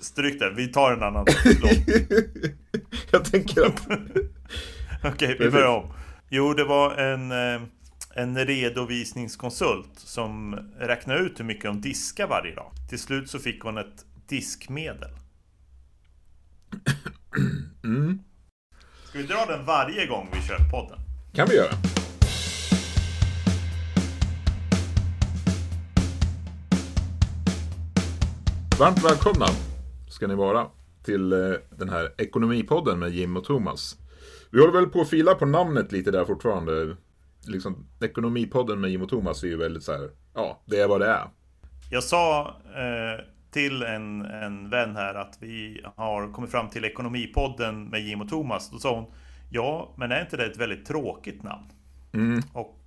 Stryk det, vi tar en annan låt. Jag tänker att... Okej, vi börjar om. Jo, det var en, eh, en redovisningskonsult som räknade ut hur mycket de diskar varje dag. Till slut så fick hon ett diskmedel. Mm. Ska vi dra den varje gång vi kör podden? kan vi göra. Varmt välkomna ska ni vara till eh, den här Ekonomipodden med Jim och Thomas. Vi håller väl på att fila på namnet lite där fortfarande. Liksom, Ekonomipodden med Jim och Thomas är ju väldigt så här, ja, det är vad det är. Jag sa eh, till en, en vän här att vi har kommit fram till Ekonomipodden med Jim och Thomas. Då sa hon Ja, men är inte det ett väldigt tråkigt namn? Mm, Och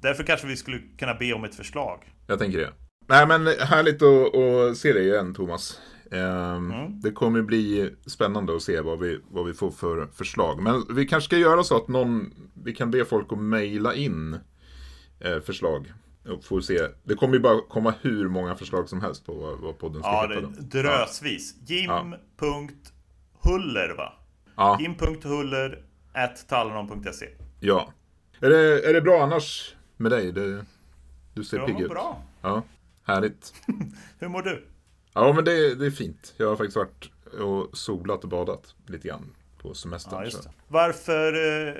därför kanske vi skulle kunna be om ett förslag. jag tänker det. Nej men härligt att, att se dig igen Thomas. Ehm, Det kommer bli spännande att se vad vi, vad vi får för förslag. Men vi kanske ska göra så att någon, vi kan be folk att mejla in eh, förslag. Och får se. Det kommer ju bara komma hur många förslag som helst på vad, vad podden ska Ja, heta. då. drösvis. Jim.huller va? Ja, Jim.huller at tallenon.se ja. Är det, är det bra annars med dig? Det, du ser pigg ut. bra. Ja, härligt. Hur mår du? Ja, men det, det är fint. Jag har faktiskt varit och solat och badat lite grann på semestern. Ja. Varför eh,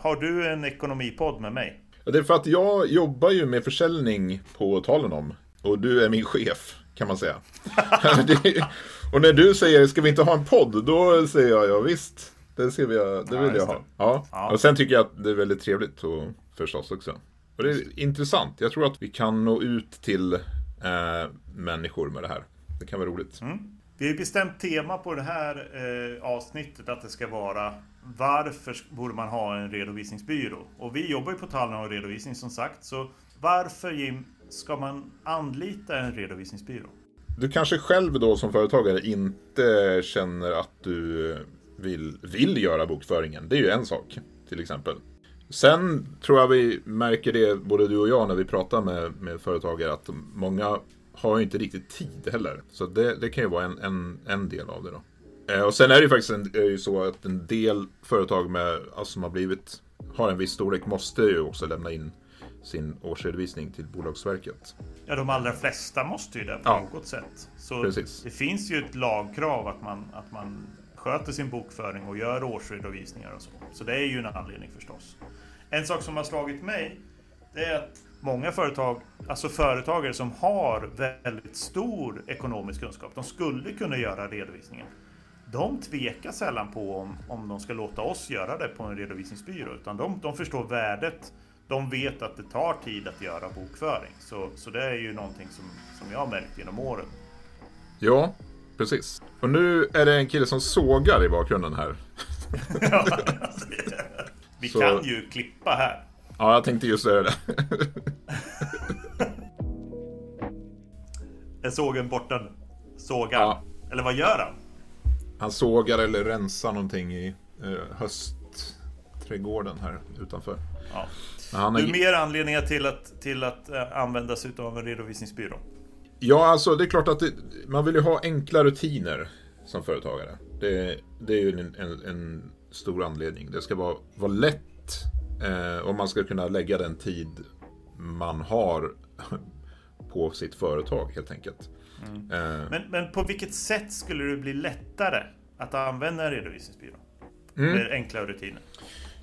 har du en ekonomipodd med mig? Ja, Det är för att jag jobbar ju med försäljning på talen om. Och du är min chef, kan man säga. Det- och när du säger, ska vi inte ha en podd? Då säger jag, ja visst. Det, ser vi, det vill jag just ha. Ja. Ja. Och sen tycker jag att det är väldigt trevligt och förstås också. Och det är intressant. Jag tror att vi kan nå ut till eh, människor med det här. Det kan vara roligt. Vi har ju bestämt tema på det här eh, avsnittet att det ska vara Varför borde man ha en redovisningsbyrå? Och vi jobbar ju på Tallenon och redovisning som sagt. Så varför Jim, ska man anlita en redovisningsbyrå? Du kanske själv då som företagare inte känner att du vill, vill göra bokföringen. Det är ju en sak, till exempel. Sen tror jag vi märker det, både du och jag, när vi pratar med, med företagare, att många har ju inte riktigt tid heller. Så det, det kan ju vara en, en, en del av det då. Eh, Och sen är det ju faktiskt en, är ju så att en del företag med, alltså som har blivit, har en viss storlek, måste ju också lämna in sin årsredovisning till Bolagsverket. Ja, de allra flesta måste ju det på Ja. något sätt. Så Precis. det finns ju ett lagkrav att man, att man sköter sin bokföring och gör årsredovisningar och så. Så det är ju en anledning förstås. En sak som har slagit mig, det är att många företag, alltså företagare som har väldigt stor ekonomisk kunskap, de skulle kunna göra redovisningen. De tvekar sällan på om, om de ska låta oss göra det på en redovisningsbyrå, utan de, de förstår värdet. De vet att det tar tid att göra bokföring, så, så det är ju någonting som, som jag har märkt genom åren. Ja, precis. Och nu är det en kille som sågar i bakgrunden här. Vi Så- kan ju klippa här. Ja, jag tänkte just säga det. Är sågen borta nu? Sågar? Ja. Eller vad gör han? Han sågar eller rensar någonting i eh, höstträdgården här utanför. Ja. Men Han Du är... mer anledningar till att, till att eh, använda sig av en redovisningsbyrå? Ja, alltså det är klart att det, man vill ju ha enkla rutiner som företagare. Det, det är ju en, en, en stor anledning. Det ska vara, vara lätt eh, och man ska kunna lägga den tid man har på sitt företag helt enkelt. Eh, Men, men på vilket sätt skulle det bli lättare att använda en redovisningsbyrå? Mm. Med enkla rutiner.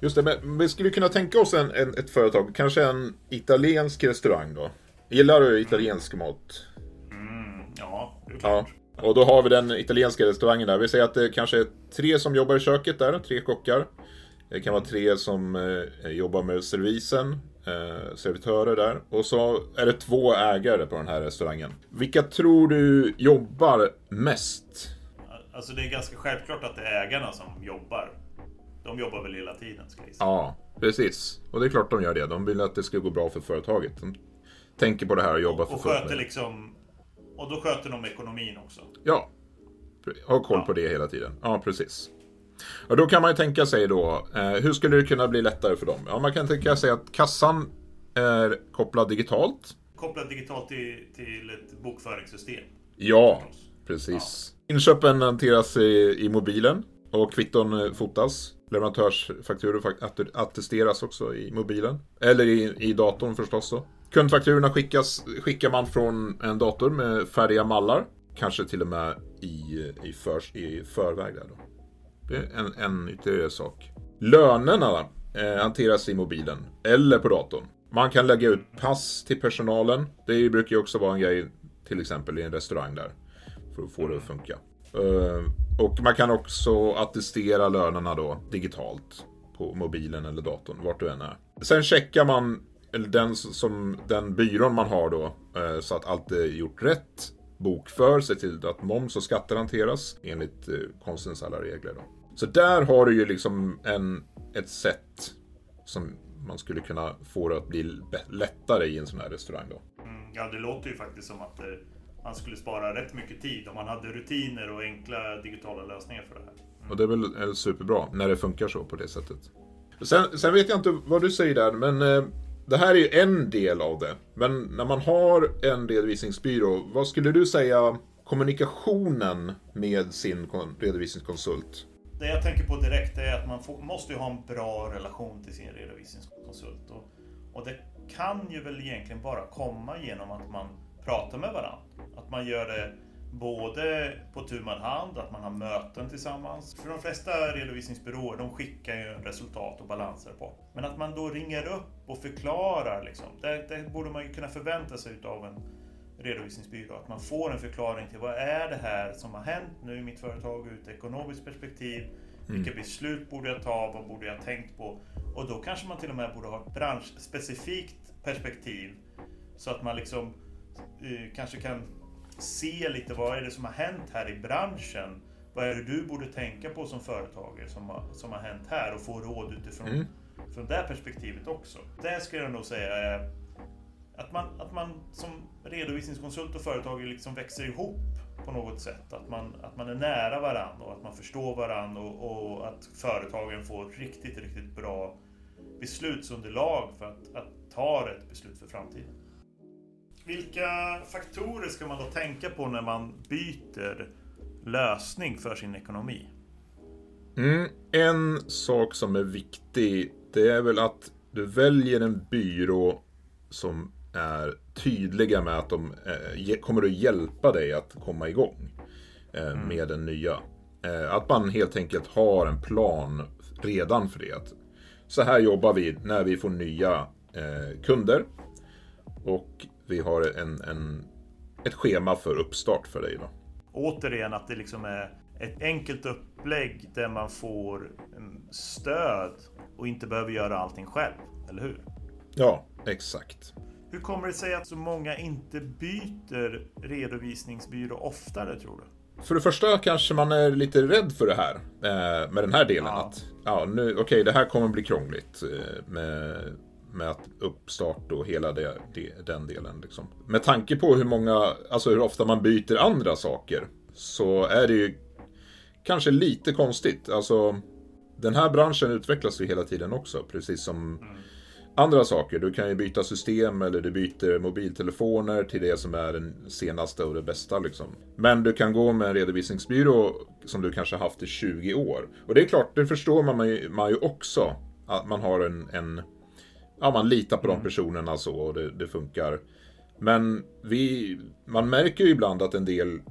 Just det, men vi skulle kunna tänka oss en, en, ett företag, kanske en italiensk restaurang då. Gillar du italiensk mat? Ja, det är Ja. klart. Och då har vi den italienska restaurangen där. Vi säger att det kanske är tre som jobbar i köket där, tre kockar. Det kan vara tre som eh, jobbar med servisen, eh, servitörer där. Och så är det två ägare på den här restaurangen. Vilka tror du jobbar mest? Alltså det är ganska självklart att det är ägarna som jobbar. De jobbar väl hela tiden, ska jag gissa. Ja, precis. Och det är klart de gör det. De vill att det ska gå bra för företaget. De tänker på det här och jobbar för Och sköter liksom... Och då sköter de ekonomin också. Ja, ha koll på det hela tiden. Ja, precis. Och då kan man ju tänka sig då, eh, hur skulle det kunna bli lättare för dem? Ja, man kan tänka sig att kassan är kopplad digitalt. Kopplat digitalt till, till ett bokföringssystem. Ja, precis. Inköpen hanteras i, i mobilen och kvitton eh, fotas. Leverantörsfakturor attesteras också i mobilen. Eller i, i datorn förstås då. Kundfakturorna skickas, skickar man från en dator med färdiga mallar. Kanske till och med i, i, för, i förväg där då. Det är en, en ytterligare sak. Lönerna eh, hanteras i mobilen eller på datorn. Man kan lägga ut pass till personalen. Det brukar ju också vara en grej till exempel i en restaurang där. För att få det att funka. Eh, och man kan också attestera lönerna då digitalt. På mobilen eller datorn, vart du än är. Sen checkar man den, som, den byrån man har då. Uh, så att allt är gjort rätt. Bokför, se till att moms och skatter hanteras enligt uh, konstens alla regler. Då. Så där har du ju liksom en, ett sätt som man skulle kunna få det att bli lättare i en sån här restaurang då. Mm, ja, det låter ju faktiskt som att det man skulle spara rätt mycket tid om man hade rutiner och enkla digitala lösningar för det här. Mm. Och det är väl superbra när det funkar så på det sättet. Sen, sen vet jag inte vad du säger där, men eh, det här är ju en del av det. Men när man har en redovisningsbyrå, vad skulle du säga kommunikationen med sin redovisningskonsult? Det jag tänker på direkt är att man får, måste ha en bra relation till sin redovisningskonsult. Och, och det kan ju väl egentligen bara komma genom att man pratar med varandra. Att man gör det både på tu man hand, att man har möten tillsammans. För de flesta redovisningsbyråer, de skickar ju resultat och balansrapport. Men att man då ringer upp och förklarar, liksom, det, det borde man ju kunna förvänta sig av en redovisningsbyrå. Att man får en förklaring till vad är det här som har hänt nu i mitt företag ur ett ekonomiskt perspektiv. Mm. Vilka beslut borde jag ta? Vad borde jag tänkt på? Och då kanske man till och med borde ha ett branschspecifikt perspektiv. Så att man liksom eh, kanske kan se lite vad är det som har hänt här i branschen? Vad är det du borde tänka på som företagare som har, som har hänt här och få råd utifrån mm. från det perspektivet också. Det skulle jag nog säga är att man, att man som redovisningskonsult och företag liksom växer ihop på något sätt. Att man, att man är nära varandra och att man förstår varandra och, och att företagen får riktigt, riktigt bra beslutsunderlag för att, att ta rätt beslut för framtiden. Vilka faktorer ska man då tänka på när man byter lösning för sin ekonomi? Mm, en sak som är viktig, det är väl att du väljer en byrå som är tydliga med att de eh, kommer att hjälpa dig att komma igång eh, mm. med den nya. Eh, att man helt enkelt har en plan redan för det. Att så här jobbar vi när vi får nya eh, kunder. Och vi har en, en, ett schema för uppstart för dig. Då. Återigen att det liksom är ett enkelt upplägg där man får stöd och inte behöver göra allting själv, eller hur? Ja, exakt. Hur kommer det sig att så många inte byter redovisningsbyrå oftare tror du? För det första kanske man är lite rädd för det här eh, med den här delen. Ja. Att ja, nu, okej, okay, det här kommer bli krångligt eh, med med att uppstart och hela det, det, den delen. Liksom. Med tanke på hur många, alltså hur ofta man byter andra saker så är det ju kanske lite konstigt. Alltså den här branschen utvecklas ju hela tiden också, precis som mm. andra saker. Du kan ju byta system eller du byter mobiltelefoner till det som är den senaste och det bästa. Liksom. Men du kan gå med en redovisningsbyrå som du kanske haft i 20 år. Och det är klart, det förstår man ju, man ju också. Att man har en, en ja, man litar på de mm. personerna så och det, det, funkar. Men vi, man märker ju ibland att en del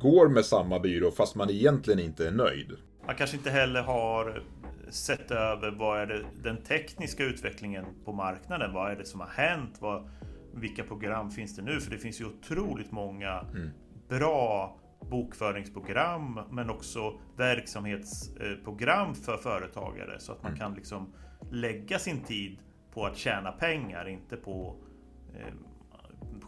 går med samma byrå fast man egentligen inte är nöjd. Man kanske inte heller har sett över vad är det, den tekniska utvecklingen på marknaden. Vad är det som har hänt? Vad, vilka program finns det nu? För det finns ju otroligt många mm. bra bokföringsprogram men också verksamhetsprogram för företagare så att man mm. kan liksom lägga sin tid på att tjäna pengar, inte på eh,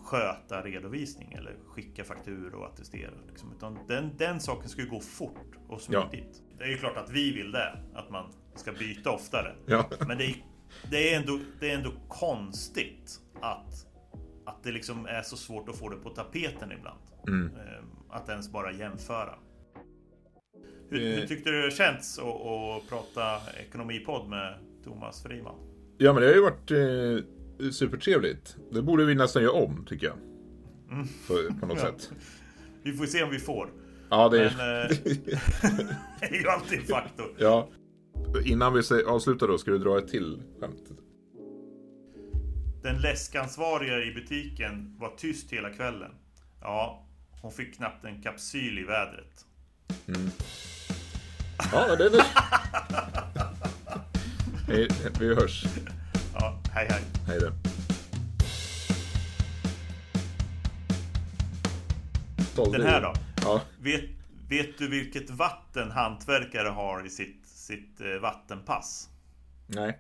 sköta redovisning eller skicka fakturor och attestera. Liksom. Utan den, den saken ska ju gå fort och smidigt. Ja. Det är ju klart att vi vill det, att man ska byta oftare. Ja. Men det är, det, är ändå, det är ändå konstigt att, att det liksom är så svårt att få det på tapeten ibland. Mm. Eh, att ens bara jämföra. Hur, hur eh. tyckte du det känns att, att prata ekonomipodd med Thomas Friman. Ja, men det har ju varit eh, supertrevligt. Det borde vi nästan göra om, tycker jag. Mm. På, på något ja. sätt. Vi får se om vi får. Ja, det är... Men eh, det är ju alltid en faktor. ja. Innan vi avslutar då, ska du dra ett till skämt? Den läskansvariga i butiken var tyst hela kvällen. Ja, hon fick knappt en kapsyl i vädret. Ja, det är det. Hej, vi hörs. Ja, hej hej. Hej då. Den här då? Ja. Vet, vet du vilket vatten hantverkare har i sitt, sitt eh, vattenpass? Nej.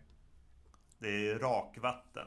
Det är rakvatten.